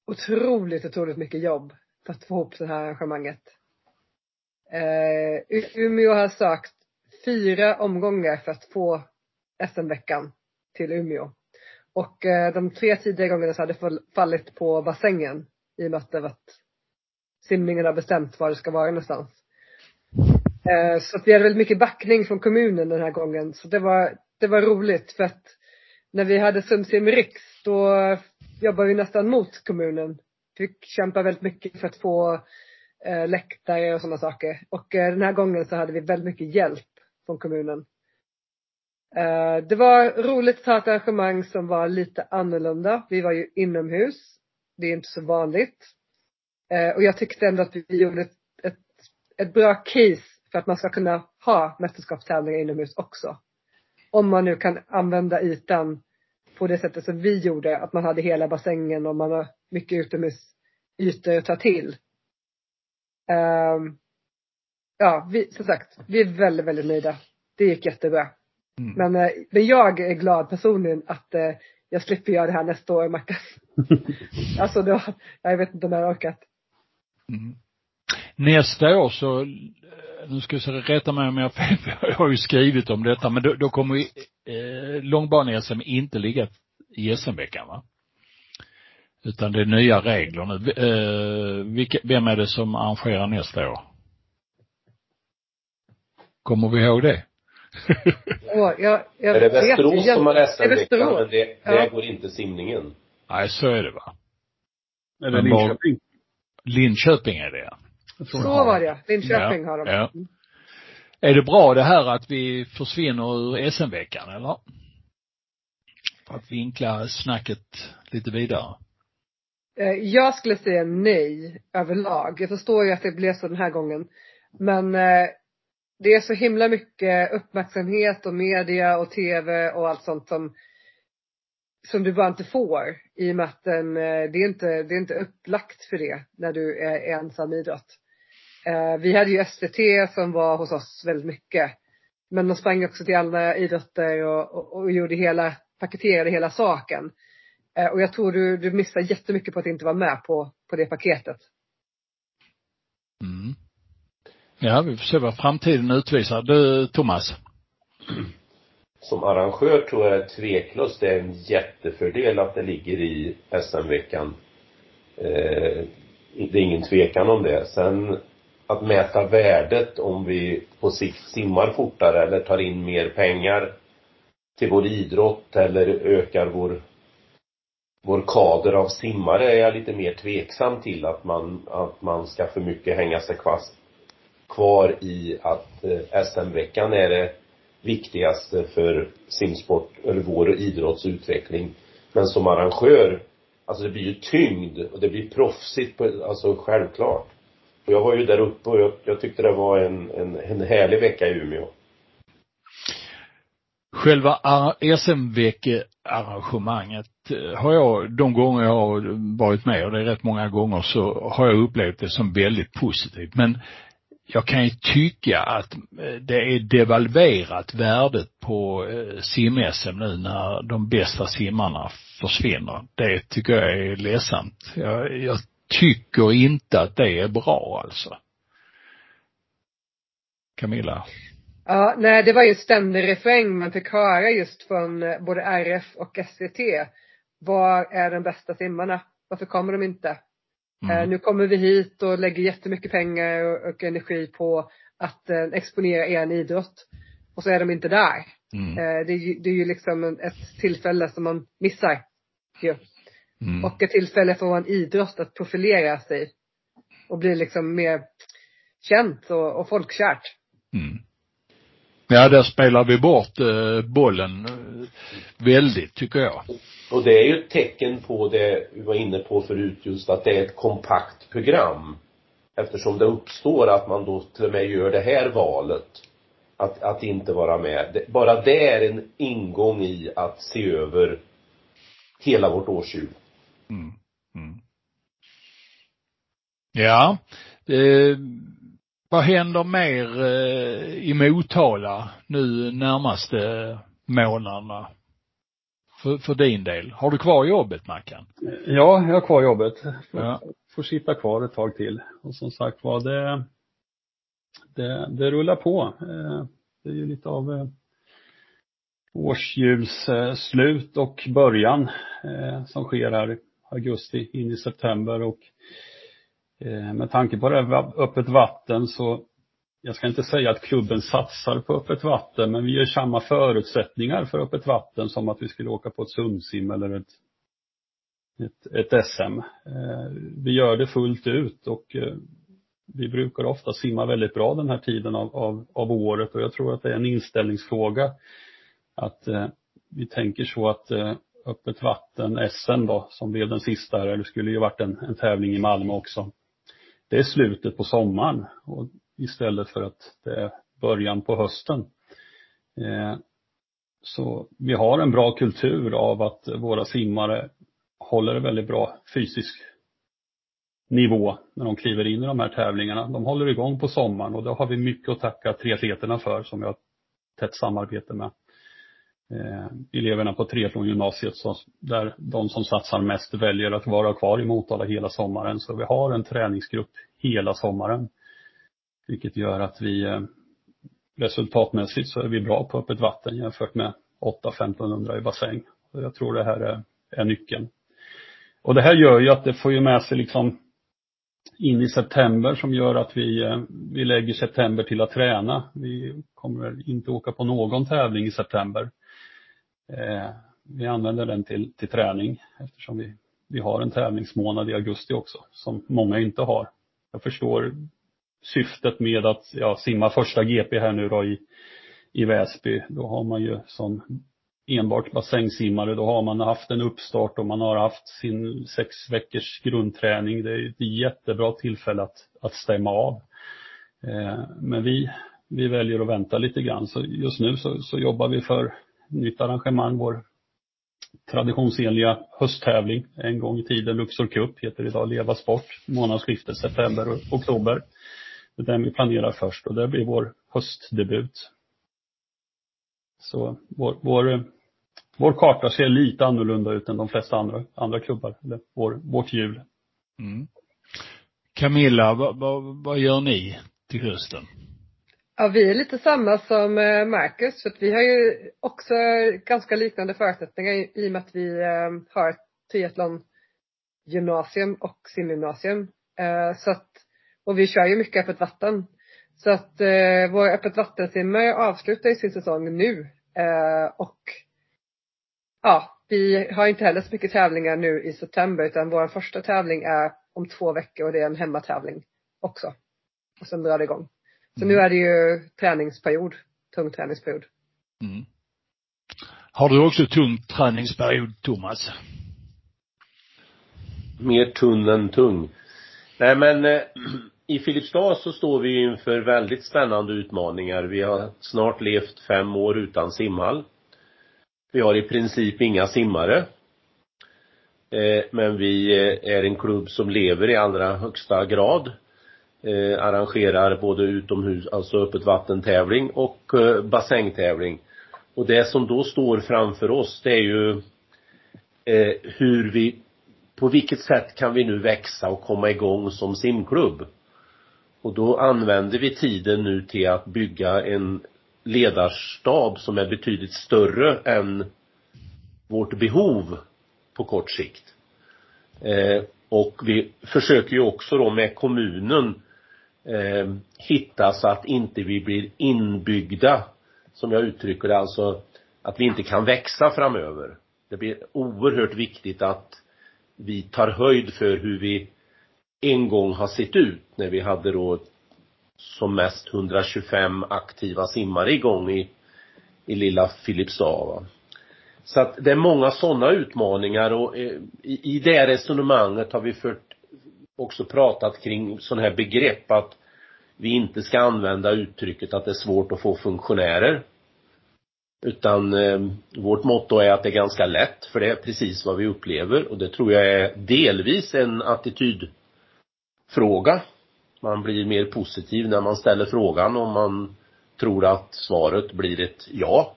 otroligt, otroligt mycket jobb för att få ihop det här arrangemanget. Umeå har sökt fyra omgångar för att få SM-veckan till Umeå. Och de tre tidigare gångerna så hade det fallit på bassängen i och med att, det varit simningen har bestämt var det ska vara någonstans. Eh, så att vi hade väldigt mycket backning från kommunen den här gången. Så det var, det var roligt för att när vi hade Sumsim Riks då jobbade vi nästan mot kommunen. Vi fick kämpa väldigt mycket för att få eh, läktare och sådana saker. Och eh, den här gången så hade vi väldigt mycket hjälp från kommunen. Eh, det var roligt att ha ett arrangemang som var lite annorlunda. Vi var ju inomhus. Det är inte så vanligt. Eh, och jag tyckte ändå att vi gjorde ett, ett, ett bra case för att man ska kunna ha mästerskapstävlingar inomhus också. Om man nu kan använda ytan på det sättet som vi gjorde, att man hade hela bassängen och man har mycket utomhusytor att ta till. Um, ja, vi, som sagt, vi är väldigt, väldigt nöjda. Det gick jättebra. Mm. Men, eh, men jag är glad personligen att eh, jag slipper göra det här nästa år, Mackan. <laughs> alltså då, jag vet inte om jag har orkat. Mm. Nästa år så, eh, nu ska jag rätta mig om jag har fel, <laughs> jag har ju skrivit om detta, men då, då kommer ju eh, långbane-SM inte ligga i SM-veckan va? Utan det är nya regler nu. Eh, vilka, vem är det som arrangerar nästa år? Kommer vi ihåg det? <laughs> oh, jag, jag är det Västerås som har SM-veckan, men det, ja. det går inte simningen? Nej, så är det va. Det Linköping? Linköping är det Så var det Linköping ja. har de. Ja. Är det bra det här att vi försvinner ur SM-veckan eller? För att vinkla snacket lite vidare. Eh, jag skulle säga nej överlag. Jag förstår ju att det blev så den här gången. Men eh, det är så himla mycket uppmärksamhet och media och tv och allt sånt som som du bara inte får i och med att den, eh, det är inte, det är inte upplagt för det när du är ensam idrott. Vi hade ju SVT som var hos oss väldigt mycket. Men de sprang också till alla idrotter och, och, och gjorde hela, paketerade hela saken. Eh, och jag tror du, du missar jättemycket på att inte vara med på, på det paketet. Mm. Ja, vi får se vad framtiden utvisar. Du, Thomas? <clears throat> Som arrangör tror jag tveklöst det är en jättefördel att det ligger i SM-veckan. Eh, det är ingen tvekan om det. Sen att mäta värdet om vi på sikt simmar fortare eller tar in mer pengar till vår idrott eller ökar vår vår kader av simmare är jag lite mer tveksam till att man, att man ska för mycket hänga sig fast kvar i att eh, SM-veckan är det viktigaste för simsport, eller vår idrottsutveckling. Men som arrangör, alltså det blir ju tyngd och det blir proffsigt, på, alltså självklart. Och jag var ju där uppe och jag, jag tyckte det var en, en, en härlig vecka i Umeå. Själva SM-veckearrangemanget eh, har jag, de gånger jag har varit med, och det är rätt många gånger, så har jag upplevt det som väldigt positivt. Men jag kan ju tycka att eh, det är devalverat värdet på eh, sim-SM nu när de bästa simmarna försvinner. Det tycker jag är ledsamt. Jag, jag tycker inte att det är bra alltså. Camilla? Ja, nej det var ju en ständig refräng man fick höra just från eh, både RF och SVT. Var är de bästa simmarna? Varför kommer de inte? Mm. Eh, nu kommer vi hit och lägger jättemycket pengar och, och energi på att eh, exponera er idrott. Och så är de inte där. Mm. Eh, det, är ju, det är ju liksom ett tillfälle som man missar. Ju. Mm. Och ett tillfälle för en idrott att profilera sig. Och bli liksom mer känt och, och folkkärt. Mm. Ja, där spelar vi bort eh, bollen eh, väldigt, tycker jag. Och det är ju ett tecken på det vi var inne på förut just att det är ett kompakt program. Eftersom det uppstår att man då till och med gör det här valet. Att, att inte vara med. Bara det är en ingång i att se över hela vårt årshjul. Mm. Mm. Ja. Eh, vad händer mer eh, i Motala nu närmaste månaderna? För, för din del. Har du kvar jobbet, Mackan? Ja, jag har kvar jobbet. Får, ja. får sitta kvar ett tag till. Och som sagt var, det, det, det rullar på. Eh, det är ju lite av eh, årshjulsslut och början som sker här i augusti in i september och Eh, med tanke på det här öppet vatten så jag ska inte säga att klubben satsar på öppet vatten, men vi ger samma förutsättningar för öppet vatten som att vi skulle åka på ett sundsim eller ett, ett, ett SM. Eh, vi gör det fullt ut och eh, vi brukar ofta simma väldigt bra den här tiden av, av, av året och jag tror att det är en inställningsfråga att eh, vi tänker så att eh, öppet vatten SM då, som blev den sista, eller det skulle ju varit en, en tävling i Malmö också, det är slutet på sommaren. Och istället för att det är början på hösten. Eh, så vi har en bra kultur av att våra simmare håller en väldigt bra fysisk nivå när de kliver in i de här tävlingarna. De håller igång på sommaren och det har vi mycket att tacka triatleterna för som vi har tätt samarbete med. Eh, eleverna på triathlongymnasiet så där de som satsar mest väljer att vara kvar i Motala hela sommaren. Så vi har en träningsgrupp hela sommaren. Vilket gör att vi eh, resultatmässigt så är vi bra på öppet vatten jämfört med 8-1500 i bassäng. Jag tror det här är, är nyckeln. Och det här gör ju att det får ju med sig liksom in i september som gör att vi, eh, vi lägger september till att träna. Vi kommer inte åka på någon tävling i september. Eh, vi använder den till, till träning eftersom vi, vi har en tävlingsmånad i augusti också som många inte har. Jag förstår syftet med att ja, simma första GP här nu då i, i Väsby. Då har man ju som enbart bassängsimmare, då har man haft en uppstart och man har haft sin sex veckors grundträning. Det är ett jättebra tillfälle att, att stämma av. Eh, men vi, vi väljer att vänta lite grann. Så just nu så, så jobbar vi för nytt arrangemang, vår traditionsenliga hösttävling. En gång i tiden Luxor Cup heter idag Leva Sport, månadsskiftet september och oktober. Det är den vi planerar först och det blir vår höstdebut. Så vår, vår, vår karta ser lite annorlunda ut än de flesta andra, andra klubbar, eller vår, vårt hjul. Mm. Camilla, vad, vad, vad gör ni till hösten? Ja, vi är lite samma som eh, Marcus, för att vi har ju också ganska liknande förutsättningar i och med att vi eh, har ett triathlon-gymnasium och simgymnasium. Eh, så att, och vi kör ju mycket öppet vatten. Så att vår öppet vattensimmare avslutar ju sin säsong nu. Och ja, vi har inte heller så mycket tävlingar nu i september utan vår första tävling är om två veckor och det är en hemmatävling också. Och sen drar det igång. Så nu är det ju träningsperiod, tung träningsperiod. Mm. Har du också tung träningsperiod, Thomas? Mer tunn än tung. Nej men eh, i Filipstad så står vi inför väldigt spännande utmaningar. Vi har snart levt fem år utan simhall. Vi har i princip inga simmare. Eh, men vi eh, är en klubb som lever i allra högsta grad eh, arrangerar både utomhus, alltså öppet vattentävling och bassängtävling. Och det som då står framför oss det är ju hur vi, på vilket sätt kan vi nu växa och komma igång som simklubb? Och då använder vi tiden nu till att bygga en ledarstab som är betydligt större än vårt behov på kort sikt. Eh, och vi försöker ju också då med kommunen eh, hitta så att inte vi blir inbyggda, som jag uttrycker det, alltså att vi inte kan växa framöver. Det blir oerhört viktigt att vi tar höjd för hur vi en gång har sett ut när vi hade då som mest 125 aktiva simmare igång i, i lilla Filipstad. Så att det är många sådana utmaningar och eh, i, i det resonemanget har vi fört också pratat kring sådana här begrepp att vi inte ska använda uttrycket att det är svårt att få funktionärer. Utan eh, vårt motto är att det är ganska lätt, för det är precis vad vi upplever och det tror jag är delvis en attityd fråga. Man blir mer positiv när man ställer frågan om man tror att svaret blir ett ja.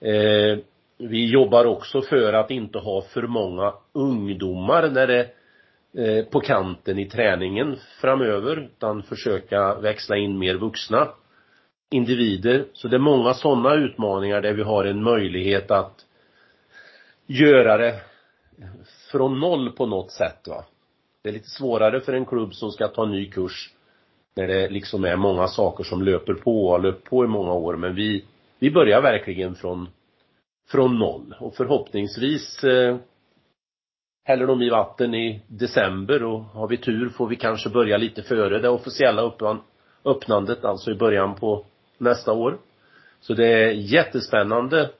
Eh, vi jobbar också för att inte ha för många ungdomar när det Eh, på kanten i träningen framöver utan försöka växla in mer vuxna individer. Så det är många sådana utmaningar där vi har en möjlighet att göra det från noll på något sätt va. Det är lite svårare för en klubb som ska ta en ny kurs när det liksom är många saker som löper på och har löpt på i många år men vi, vi börjar verkligen från, från noll och förhoppningsvis eh, häller de i vatten i december och har vi tur får vi kanske börja lite före det officiella öppnandet, alltså i början på nästa år. Så det är jättespännande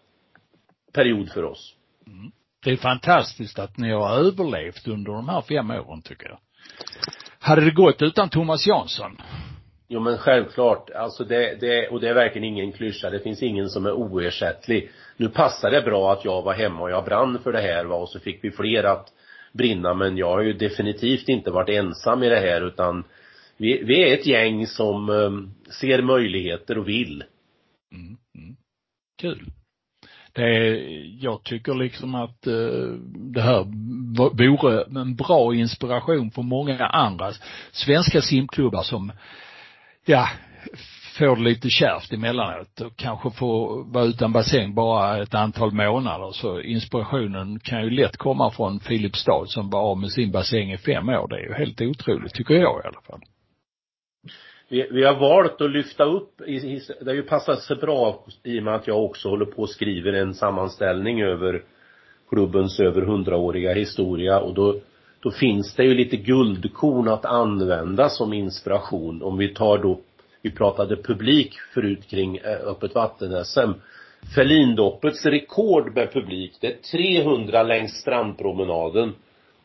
period för oss. Mm. Det är fantastiskt att ni har överlevt under de här fem åren tycker jag. Hade det gått utan Thomas Jansson? Jo men självklart, alltså det, det, och det är verkligen ingen klyscha, det finns ingen som är oersättlig. Nu passar det bra att jag var hemma och jag brann för det här va, och så fick vi fler att brinna, men jag har ju definitivt inte varit ensam i det här utan vi, vi är ett gäng som um, ser möjligheter och vill. Mm, mm. Kul. Det jag tycker liksom att eh, det här vore en bra inspiration för många andra svenska simklubbar som, ja, får det lite kärvt emellanåt och kanske får vara utan bassäng bara ett antal månader så inspirationen kan ju lätt komma från Filipstad som var av med sin bassäng i fem år. Det är ju helt otroligt, tycker jag i alla fall. Vi, vi har valt att lyfta upp, i, i, det har ju passat sig bra i och med att jag också håller på och skriver en sammanställning över klubbens över hundraåriga historia och då, då finns det ju lite guldkorn att använda som inspiration. Om vi tar då, vi pratade publik förut kring eh, öppet vatten-SM. Ferlindoppets rekord med publik, det är 300 längs strandpromenaden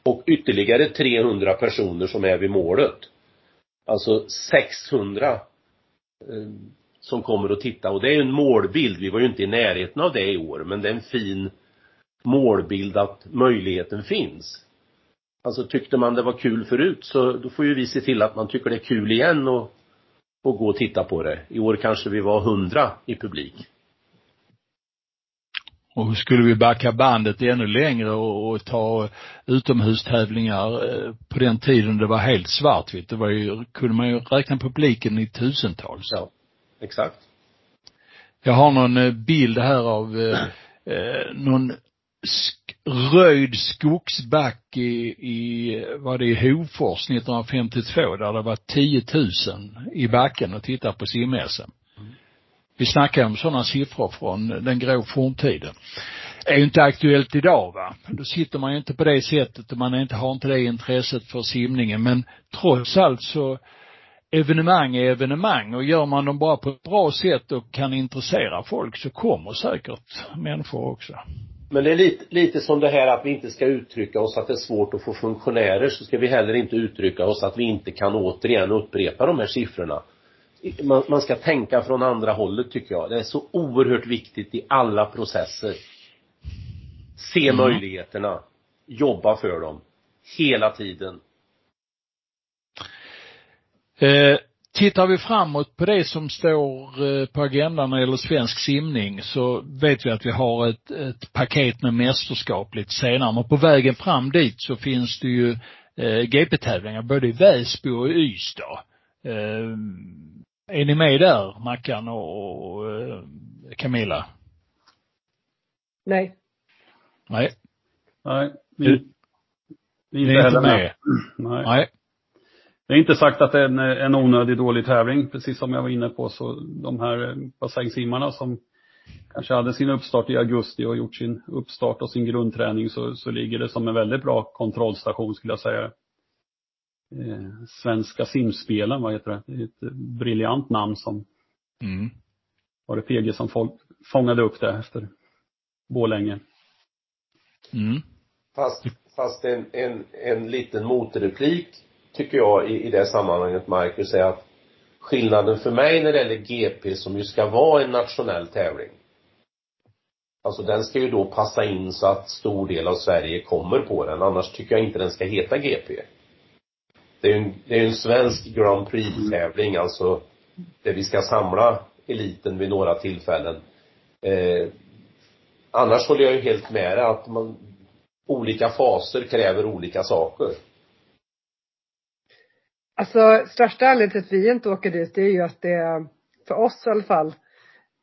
och ytterligare 300 personer som är vid målet. Alltså 600 eh, som kommer att titta och det är ju en målbild. Vi var ju inte i närheten av det i år men det är en fin målbild att möjligheten finns. Alltså tyckte man det var kul förut så då får ju vi se till att man tycker det är kul igen och, och gå och titta på det. I år kanske vi var hundra i publik. Och skulle vi backa bandet ännu längre och, och ta utomhustävlingar eh, på den tiden det var helt svartvitt, det var ju, kunde man ju räkna publiken i tusentals. Ja, exakt. Jag har någon eh, bild här av eh, eh, någon sk röjd skogsback i, i, var det i Hofors 1952 där det var 10 000 i backen och titta på sim-SM. Vi snackar om sådana siffror från den grå forntiden. Det är ju inte aktuellt idag va. Då sitter man ju inte på det sättet och man inte, har inte det intresset för simningen. Men trots allt så evenemang är evenemang och gör man dem bara på ett bra sätt och kan intressera folk så kommer säkert människor också. Men det är lite, lite som det här att vi inte ska uttrycka oss att det är svårt att få funktionärer så ska vi heller inte uttrycka oss att vi inte kan återigen upprepa de här siffrorna man, man ska tänka från andra hållet tycker jag. Det är så oerhört viktigt i alla processer. Se mm. möjligheterna. Jobba för dem. Hela tiden. Eh, tittar vi framåt på det som står eh, på agendan när det gäller svensk simning så vet vi att vi har ett, ett paket med mästerskap lite senare. Men på vägen fram dit så finns det ju eh, GP-tävlingar både i Väsby och i Ystad. Eh, är ni med där, Mackan och, och eh, Camilla? Nej. Nej. Nej. Vi, vi är inte, inte med. med. <clears throat> Nej. Nej. Det är inte sagt att det är en, en onödig dålig tävling, precis som jag var inne på, så de här bassängsimmarna som kanske hade sin uppstart i augusti och gjort sin uppstart och sin grundträning så, så ligger det som en väldigt bra kontrollstation skulle jag säga eh, Svenska simspelen, vad heter det? Det är ett briljant namn som mm. var det PG som folk fångade upp det efter Bålänge. Mm. Fast, fast en, en, en liten motreplik tycker jag i, i det sammanhanget, Marcus, är att skillnaden för mig när det gäller GP som ju ska vara en nationell tävling Alltså den ska ju då passa in så att stor del av Sverige kommer på den, annars tycker jag inte den ska heta GP det är ju en, det är en svensk Grand Prix-tävling, alltså där vi ska samla eliten vid några tillfällen. Eh, annars håller jag ju helt med dig att man, olika faser kräver olika saker. Alltså, största anledningen till att vi inte åker dit, det är ju att det är, för oss i alla fall,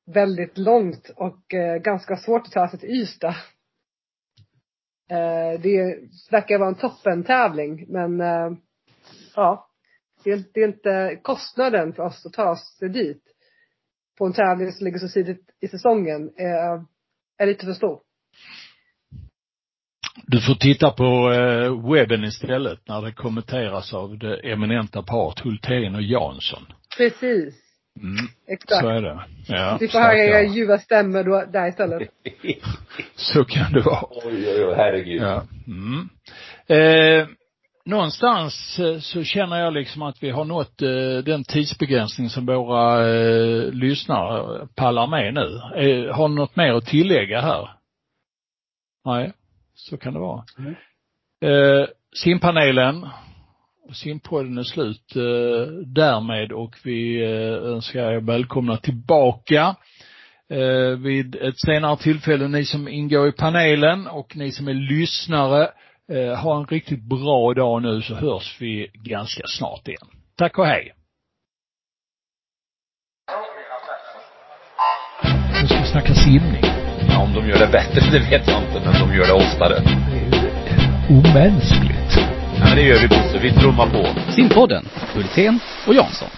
väldigt långt och eh, ganska svårt att ta sig till Ystad. Eh, det verkar vara en toppentävling, men eh, ja, det är, det är inte kostnaden för oss att ta oss dit på en tävling som ligger så tidigt i säsongen är, är lite för stor. Du får titta på eh, webben istället när det kommenteras av det eminenta paret Hultén och Jansson. Precis. Mm. Exakt. Så är det. Ja. Vi får höra era ljuva stämmor då, där istället. <laughs> så kan det vara. Oj, oj, oj, herregud. Ja. Mm. Eh, någonstans eh, så känner jag liksom att vi har nått eh, den tidsbegränsning som våra eh, lyssnare pallar med nu. Har ni något mer att tillägga här? Nej, så kan det vara. Mm. simpanelen simpodden är slut därmed och vi önskar er välkomna tillbaka vid ett senare tillfälle, ni som ingår i panelen och ni som är lyssnare ha en riktigt bra dag nu så hörs vi ganska snart igen. Tack och hej. Nu ska vi snacka simning. Ja, om de gör det bättre, <laughs> det vet jag inte, men de gör det oftare. Det är omänskligt. Ja, men det gör vi Bosse. Vi trummar på. Simpodden, Hultén och Jansson.